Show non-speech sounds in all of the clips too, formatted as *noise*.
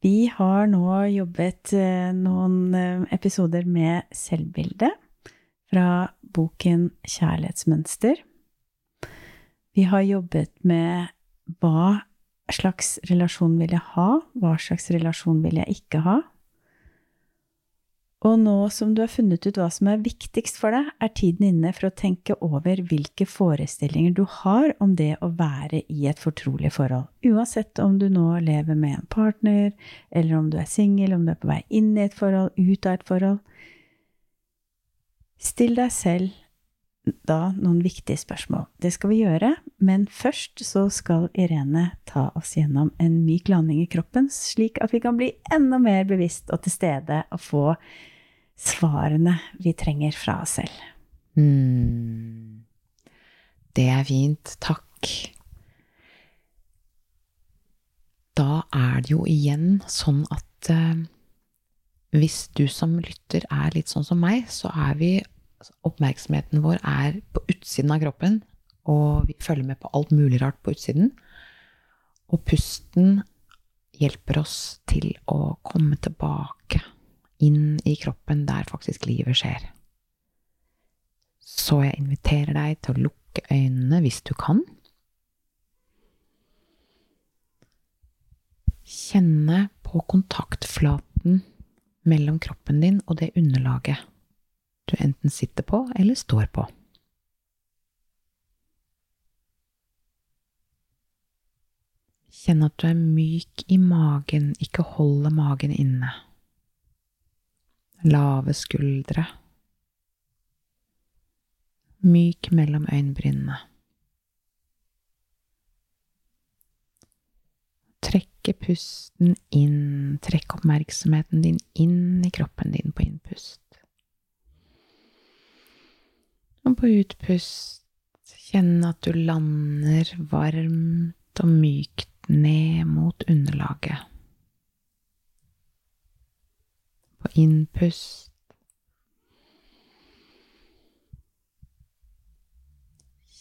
Vi har nå jobbet eh, noen eh, episoder med selvbilde fra boken Kjærlighetsmønster. Vi har jobbet med hva slags relasjon vil jeg ha, hva slags relasjon vil jeg ikke ha, og nå som du har funnet ut hva som er viktigst for deg, er tiden inne for å tenke over hvilke forestillinger du har om det å være i et fortrolig forhold. Uansett om du nå lever med en partner, eller om du er singel, om du er på vei inn i et forhold, ut av et forhold. Still deg selv da noen viktige spørsmål. Det skal vi gjøre, men først så skal Irene ta oss gjennom en myk landing i kroppen, slik at vi kan bli enda mer bevisst og til stede og få svarene vi trenger fra oss selv. Mm. Det er fint. Takk. Da er det jo igjen sånn at eh, hvis du som lytter er litt sånn som meg, så er vi Oppmerksomheten vår er på utsiden av kroppen, og vi følger med på alt mulig rart på utsiden. Og pusten hjelper oss til å komme tilbake inn i kroppen der faktisk livet skjer. Så jeg inviterer deg til å lukke øynene hvis du kan. Kjenne på kontaktflaten mellom kroppen din og det underlaget du enten sitter på eller står på. Kjenn at du er myk i magen, ikke holde magen inne lave skuldre, myk mellom øyenbrynene. Trekke pusten inn, trekk oppmerksomheten din inn i kroppen din på innpust. Og på utpust kjenne at du lander varmt og mykt ned mot underlaget. På innpust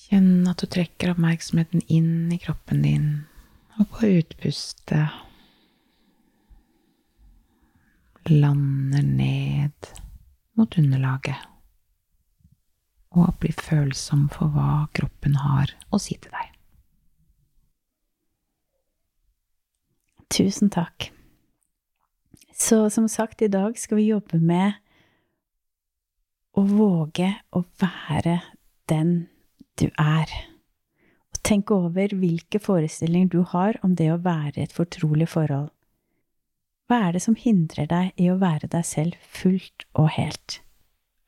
Kjenn at du trekker oppmerksomheten inn i kroppen din, og på utpustet lander ned mot underlaget, og blir følsom for hva kroppen har å si til deg. Tusen takk. Så som sagt, i dag skal vi jobbe med å våge å være den du er. Og tenke over hvilke forestillinger du har om det å være i et fortrolig forhold. Hva er det som hindrer deg i å være deg selv fullt og helt?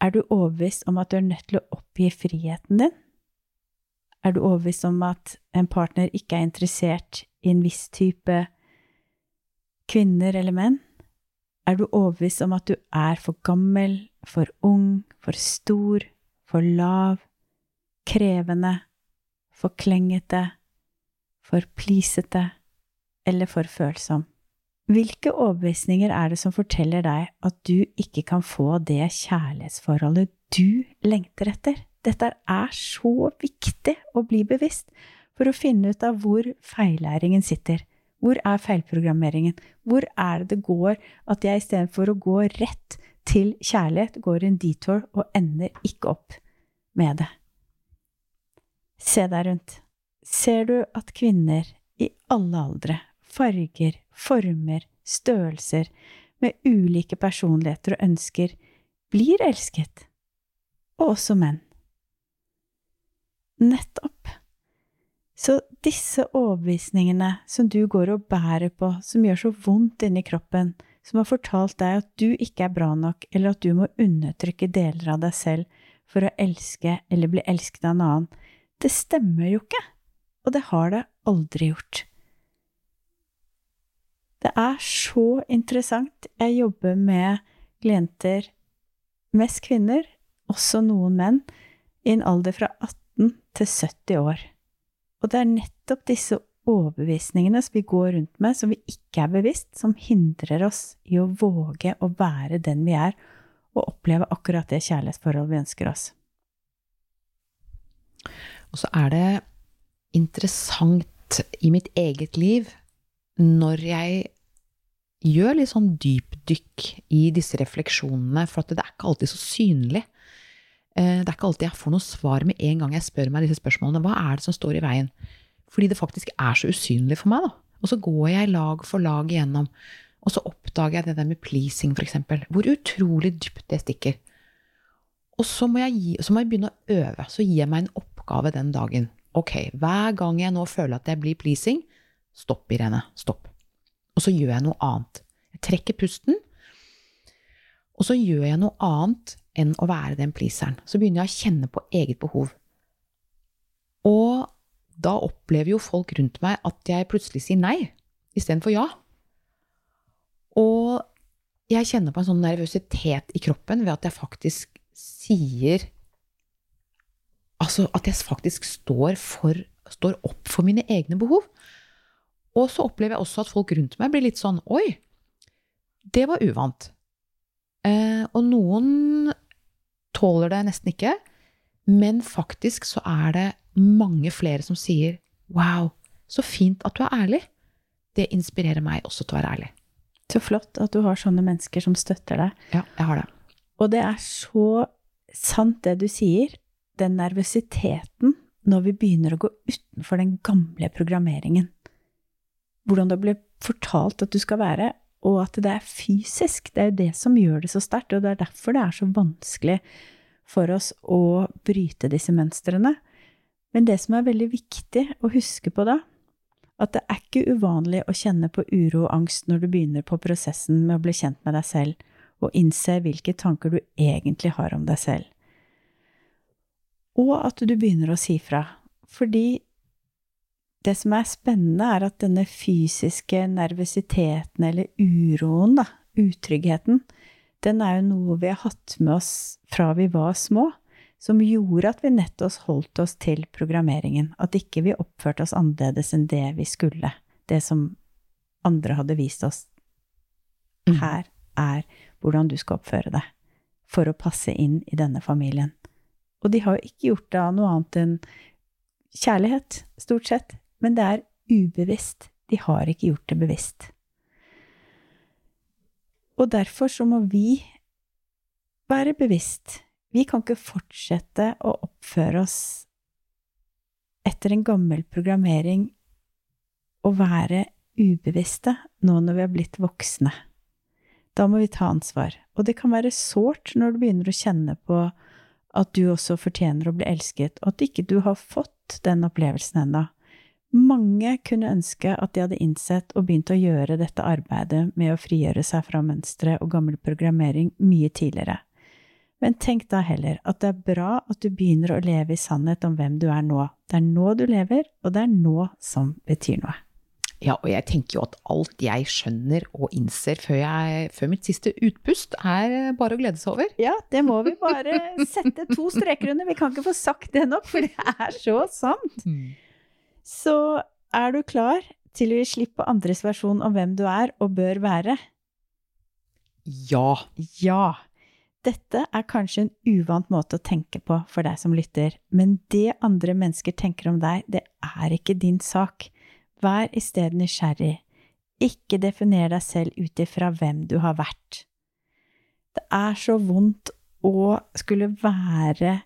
Er du overbevist om at du er nødt til å oppgi friheten din? Er du overbevist om at en partner ikke er interessert i en viss type kvinner eller menn? Er du overbevist om at du er for gammel, for ung, for stor, for lav, krevende, for klengete, for plisete eller for følsom? Hvilke overbevisninger er det som forteller deg at du ikke kan få det kjærlighetsforholdet du lengter etter? Dette er så viktig å bli bevisst for å finne ut av hvor feillæringen sitter. Hvor er feilprogrammeringen? Hvor er det det går at jeg istedenfor å gå rett til kjærlighet, går en detour og ender ikke opp med det? Se deg rundt. Ser du at kvinner i alle aldre, farger, former, størrelser, med ulike personligheter og ønsker, blir elsket? Og også menn. Nettopp. Så disse overbevisningene som du går og bærer på, som gjør så vondt inni kroppen, som har fortalt deg at du ikke er bra nok, eller at du må undertrykke deler av deg selv for å elske eller bli elsket av en annen, det stemmer jo ikke, og det har det aldri gjort. Det er så interessant. Jeg jobber med klienter, mest kvinner, også noen menn, i en alder fra 18 til 70 år. Og det er nettopp disse overbevisningene som vi går rundt med, som vi ikke er bevisst, som hindrer oss i å våge å være den vi er, og oppleve akkurat det kjærlighetsforholdet vi ønsker oss. Og så er det interessant i mitt eget liv når jeg gjør litt sånn dypdykk i disse refleksjonene, for det er ikke alltid så synlig. Eh, det er ikke alltid jeg får noe svar med en gang jeg spør meg disse spørsmålene. Hva er det som står i veien? Fordi det faktisk er så usynlig for meg, da. Og så går jeg lag for lag igjennom, og så oppdager jeg det der med pleasing, f.eks. Hvor utrolig dypt det stikker. Og så må, jeg gi, så må jeg begynne å øve. Så gir jeg meg en oppgave den dagen. Ok, hver gang jeg nå føler at jeg blir pleasing, stopp, Irene. Stopp. Og så gjør jeg noe annet. Jeg trekker pusten, og så gjør jeg noe annet enn å være den pleaseren. Så begynner jeg å kjenne på eget behov. Og da opplever jo folk rundt meg at jeg plutselig sier nei istedenfor ja. Og jeg kjenner på en sånn nervøsitet i kroppen ved at jeg faktisk sier Altså at jeg faktisk står, for, står opp for mine egne behov. Og så opplever jeg også at folk rundt meg blir litt sånn Oi, det var uvant. Eh, og noen tåler det nesten ikke. Men faktisk så er det mange flere som sier Wow, så fint at du er ærlig. Det inspirerer meg også til å være ærlig. Så flott at du har sånne mennesker som støtter deg. Ja, jeg har det. Og det er så sant det du sier, den nervøsiteten når vi begynner å gå utenfor den gamle programmeringen. Hvordan det ble fortalt at du skal være, og at det er fysisk. Det er jo det som gjør det så sterkt, og det er derfor det er så vanskelig for oss å bryte disse mønstrene. Men det som er veldig viktig å huske på da, at det er ikke uvanlig å kjenne på uro og angst når du begynner på prosessen med å bli kjent med deg selv, og innse hvilke tanker du egentlig har om deg selv. Og at du begynner å si fra. Fordi det som er spennende, er at denne fysiske nervøsiteten eller uroen, da, utryggheten, den er jo noe vi har hatt med oss fra vi var små som gjorde at vi nettopp holdt oss til programmeringen, at ikke vi oppførte oss annerledes enn det vi skulle, det som andre hadde vist oss. Mm. Her er hvordan du skal oppføre deg for å passe inn i denne familien. Og de har jo ikke gjort det av noe annet enn kjærlighet, stort sett, men det er ubevisst. De har ikke gjort det bevisst. Og derfor så må vi være bevisst vi kan ikke fortsette å oppføre oss etter en gammel programmering og være ubevisste nå når vi er blitt voksne. Da må vi ta ansvar. Og det kan være sårt når du begynner å kjenne på at du også fortjener å bli elsket, og at ikke du har fått den opplevelsen ennå. Mange kunne ønske at de hadde innsett og begynt å gjøre dette arbeidet med å frigjøre seg fra mønstre og gammel programmering mye tidligere. Men tenk da heller at det er bra at du begynner å leve i sannhet om hvem du er nå. Det er nå du lever, og det er nå som betyr noe. Ja, og jeg tenker jo at alt jeg skjønner og innser før, jeg, før mitt siste utpust, er bare å glede seg over. Ja, det må vi bare sette to streker under. Vi kan ikke få sagt det nok, for det er så sant. *laughs* Så er du klar til å gi slipp på andres versjon om hvem du er og bør være? Ja. Ja. Dette er kanskje en uvant måte å tenke på for deg som lytter, men det andre mennesker tenker om deg, det er ikke din sak. Vær i stedet nysgjerrig. Ikke definer deg selv ut ifra hvem du har vært. Det er så vondt å skulle være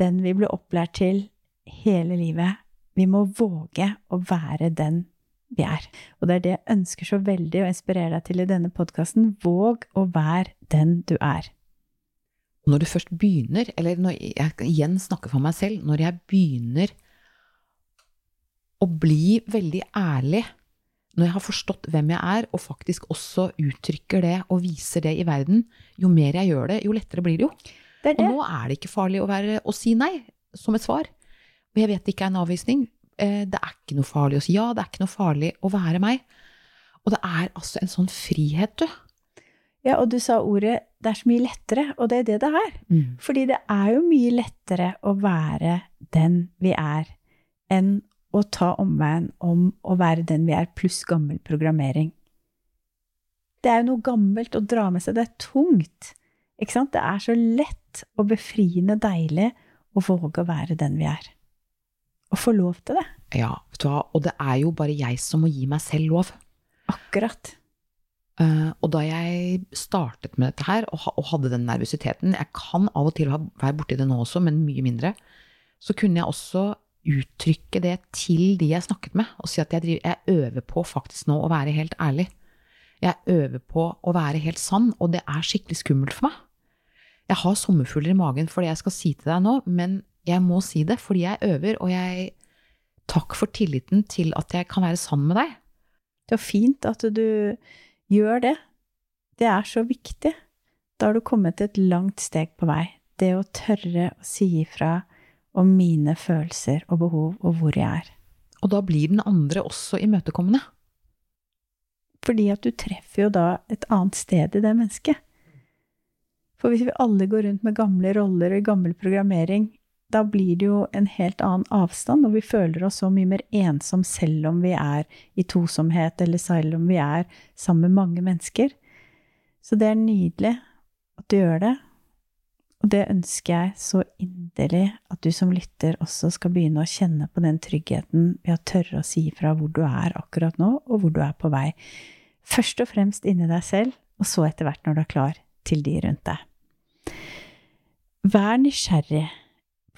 den vi ble opplært til hele livet. Vi må våge å være den vi er. Og det er det jeg ønsker så veldig å inspirere deg til i denne podkasten. Våg å være den du er. Når du først begynner, eller når jeg igjen snakker for meg selv, når jeg begynner å bli veldig ærlig, når jeg har forstått hvem jeg er, og faktisk også uttrykker det og viser det i verden, jo mer jeg gjør det, jo lettere blir det jo. Det det. Og nå er det ikke farlig å, være, å, si nei som et svar. Og jeg vet det ikke er en avvisning. Eh, det er ikke noe farlig å si ja, det er ikke noe farlig å være meg. Og det er altså en sånn frihet, du. Ja, og du sa ordet 'det er så mye lettere', og det er det det er. Mm. Fordi det er jo mye lettere å være den vi er, enn å ta omveien om å være den vi er, pluss gammel programmering. Det er jo noe gammelt å dra med seg, det er tungt. Ikke sant? Det er så lett og befriende deilig å våge å være den vi er. Å få lov til det. Ja, vet du hva, og det er jo bare jeg som må gi meg selv lov. Akkurat. Uh, og da jeg startet med dette her, og, og hadde den nervøsiteten Jeg kan av og til ha- være borti det nå også, men mye mindre. Så kunne jeg også uttrykke det til de jeg snakket med, og si at jeg, driver, jeg øver på faktisk nå å være helt ærlig. Jeg øver på å være helt sann, og det er skikkelig skummelt for meg. Jeg har sommerfugler i magen for det jeg skal si til deg nå, men jeg må si det fordi jeg øver, og jeg Takk for tilliten til at jeg kan være sann med deg. Det er fint at du gjør det. Det er så viktig. Da har du kommet et langt steg på vei. Det å tørre å si ifra om mine følelser og behov og hvor jeg er. Og da blir den andre også imøtekommende. Fordi at du treffer jo da et annet sted i det mennesket. For hvis vi alle går rundt med gamle roller og gammel programmering, da blir det jo en helt annen avstand, og vi føler oss så mye mer ensom selv om vi er i tosomhet, eller selv om vi er sammen med mange mennesker. Så det er nydelig at du gjør det, og det ønsker jeg så inderlig at du som lytter også skal begynne å kjenne på den tryggheten ved å tørre å si fra hvor du er akkurat nå, og hvor du er på vei. Først og fremst inni deg selv, og så etter hvert når du er klar til de rundt deg. Vær nysgjerrig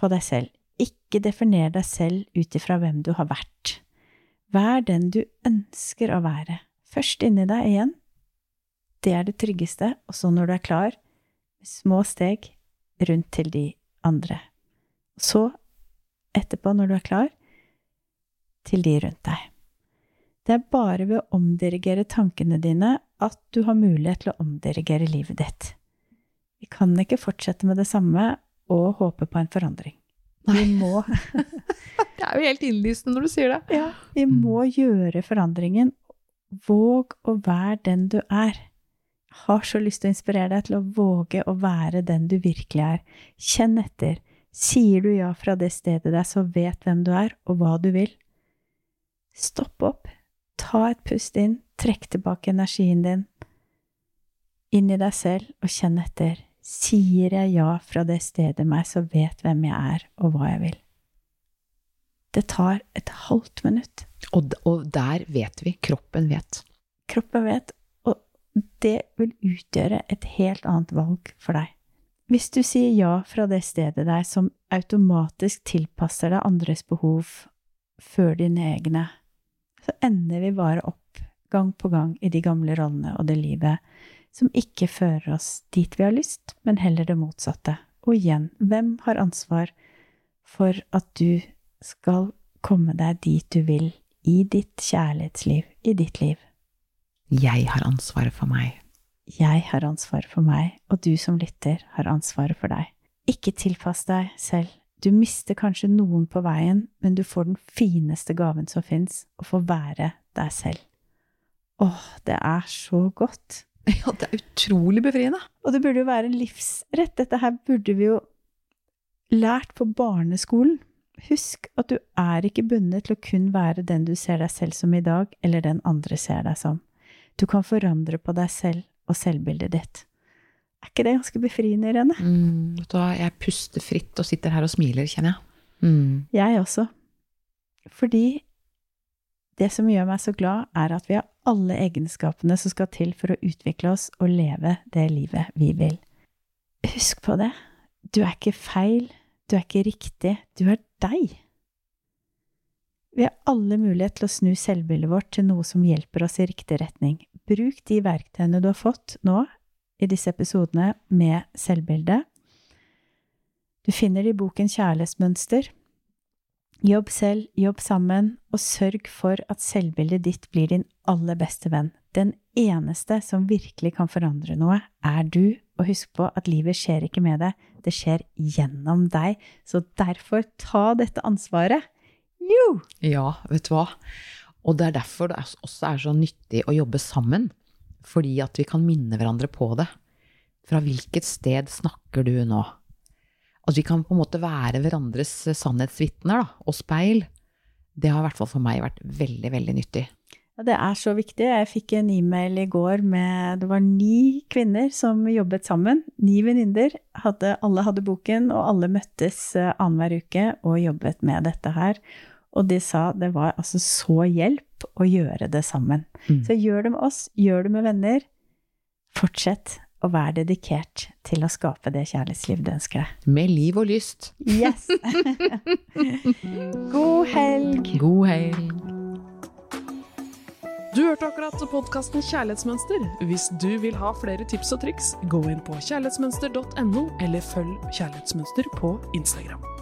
på deg selv. Ikke definer deg selv ut ifra hvem du har vært. Vær den du ønsker å være. Først inni deg igjen. Det er det tryggeste, og så når du er klar, små steg rundt til de andre. Så, etterpå, når du er klar, til de rundt deg. Det er bare ved å omdirigere tankene dine at du har mulighet til å omdirigere livet ditt. Vi kan ikke fortsette med det samme og håpe på en forandring. Vi må, *laughs* *laughs* Det er jo helt innlysende når du sier det. ja, vi må gjøre forandringen. Våg å være den du er. Jeg har så lyst til å inspirere deg til å våge å være den du virkelig er. Kjenn etter. Sier du ja fra det stedet der, så vet hvem du er, og hva du vil. Stopp opp. Ta et pust inn. Trekk tilbake energien din. Inn i deg selv, og kjenn etter. Sier jeg ja fra det stedet meg, så vet hvem jeg er, og hva jeg vil. Det tar et halvt minutt. Og, og der vet vi. Kroppen vet. Kroppen vet, og det vil utgjøre et helt annet valg for deg. Hvis du sier ja fra det stedet der som automatisk tilpasser deg andres behov før dine egne, så ender vi bare opp gang på gang i de gamle rollene og det livet som ikke fører oss dit vi har lyst, men heller det motsatte. Og igjen, hvem har ansvar for at du skal komme deg dit du vil i ditt kjærlighetsliv, i ditt liv? Jeg har ansvaret for meg. Jeg har ansvaret for meg, og du som lytter har ansvaret for deg. Ikke tilpass deg selv. Du mister kanskje noen på veien, men du får den fineste gaven som fins, å få være deg selv. Åh, det er så godt. *laughs* Ja, det er utrolig befriende. Og det burde jo være en livsrett. Dette her burde vi jo lært på barneskolen. Husk at du er ikke bundet til å kun være den du ser deg selv som i dag, eller den andre ser deg som. Du kan forandre på deg selv og selvbildet ditt. Er ikke det ganske befriende, Irene? Mm, du jeg puster fritt og sitter her og smiler, kjenner jeg. Mm. Jeg også. Fordi det som gjør meg så glad, er at vi har alle egenskapene som skal til for å utvikle oss og leve det livet vi vil. Husk på det. Du er ikke feil. Du er ikke riktig. Du er deg. Vi har alle mulighet til å snu selvbildet vårt til noe som hjelper oss i riktig retning. Bruk de verktøyene du har fått nå i disse episodene med selvbildet. Du finner det i boken Kjærlighetsmønster. Jobb selv, jobb sammen, og sørg for at selvbildet ditt blir din aller beste venn. Den eneste som virkelig kan forandre noe, er du, og husk på at livet skjer ikke med deg, det skjer gjennom deg, så derfor ta dette ansvaret. Jo! Ja, vet du hva? Og det er derfor det også er så nyttig å jobbe sammen. fordi at vi kan minne hverandre på det. Fra hvilket sted snakker du nå? At vi kan på en måte være hverandres sannhetsvitner og speil. Det har i hvert fall for meg vært veldig, veldig nyttig. Ja, det er så viktig. Jeg fikk en e-mail i går med Det var ni kvinner som jobbet sammen. Ni venninner. Alle hadde boken, og alle møttes eh, annenhver uke og jobbet med dette her. Og de sa det var altså så hjelp å gjøre det sammen. Mm. Så gjør det med oss, gjør det med venner. Fortsett å vær dedikert til å skape det kjærlighetsliv du ønsker deg. Med liv og lyst. Yes! *laughs* God helg! God helg. Du hørte akkurat podkasten Kjærlighetsmønster. Hvis du vil ha flere tips og triks, gå inn på kjærlighetsmønster.no, eller følg Kjærlighetsmønster på Instagram.